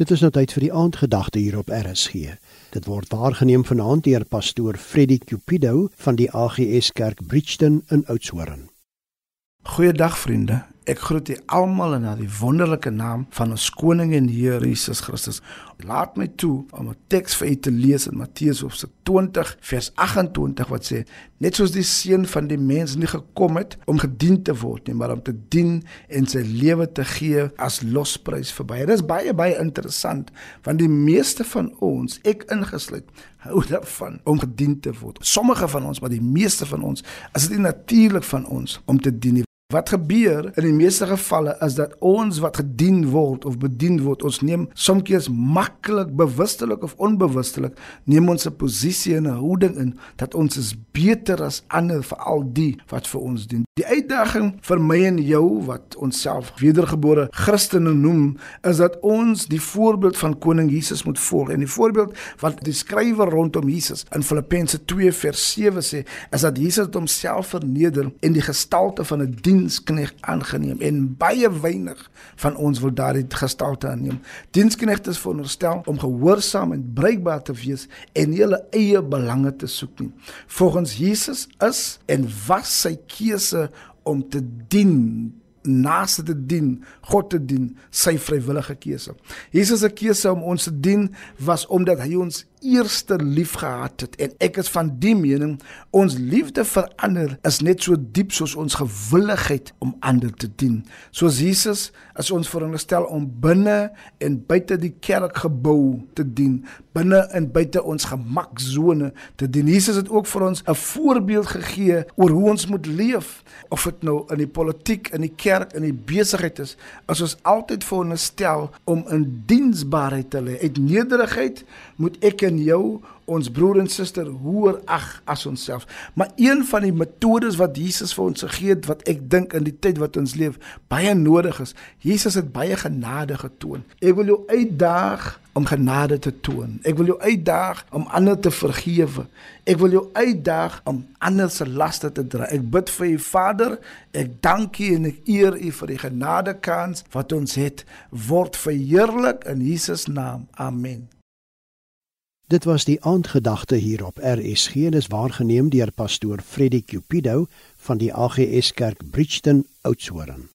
Dit is nou tyd vir die aandgedagte hier op RSG. Dit word waargeneem vanaand deur pastoor Freddie Cupido van die AGS Kerk Bridgton in Oudtshoorn. Goeiedag vriende. Ek groet julle almal in die wonderlike naam van ons koning en Here Jesus Christus. Laat my toe om 'n teks vir u te lees in Matteus hoofstuk 20 vers 28 wat sê: Net soos die seun van die mens nie gekom het om gedien te word nie, maar om te dien en sy lewe te gee as losprys vir baie. Dit is baie baie interessant want die meeste van ons, ek ingesluit, hou daarvan om gedien te word. Sommige van ons, maar die meeste van ons, is dit natuurlik van ons om te dien. Wat gebeur in die meeste gevalle is dat ons wat gedien word of bedien word, ons neem soms maklik bewustelik of onbewustelik neem ons 'n posisie en 'n houding in dat ons is beter as ander vir al die wat vir ons dien. Die uitdaging vir my en jou wat onsself wedergebore Christene noem, is dat ons die voorbeeld van koning Jesus moet volg. En die voorbeeld wat die skrywer rondom Jesus in Filippense 2 vers 7 sê, is dat Jesus homself verneder in die gestalte van 'n diensknegt aangeneem en baie weinig van ons wil daardie gestalte aanneem. Diensknegt is veronderstel om gehoorsaam en bruikbaar te wees en nie hulle eie belange te soek nie. Volgens Jesus is en was sy keuse om te dien naaste te dien, God te dien, sy vrywillige keuse. Jesus se keuse om ons te dien was omdat hy ons eerste lief gehad het en ek is van die mening ons liefde vir ander is net so diep soos ons gewilligheid om ander te dien. Soos Jesus is ons veronderstel om binne en buite die kerkgebou te dien, binne en buite ons gemaksone te dien. Jesus het ook vir ons 'n voorbeeld gegee oor hoe ons moet leef, of dit nou in die politiek, in die kerk, in die besigheid is, as ons altyd veronderstel om in diensbaarheid te lê. Uit nederigheid moet ek en jou ons broer en suster hoor ag as onsself. Maar een van die metodes wat Jesus vir ons gegee het wat ek dink in die tyd wat ons leef baie nodig is. Jesus het baie genade getoon. Ek wil jou uitdaag om genade te toon. Ek wil jou uitdaag om ander te vergewe. Ek wil jou uitdaag om ander se laste te dra. Ek bid vir u Vader, ek dank u en ek eer u vir die genadekans wat ons het word verheerlik in Jesus naam. Amen. Dit was die aandgedagte hier op RSG en is waargeneem deur pastoor Freddie Cupido van die AGS Kerk Bridgton Oudtshoorn.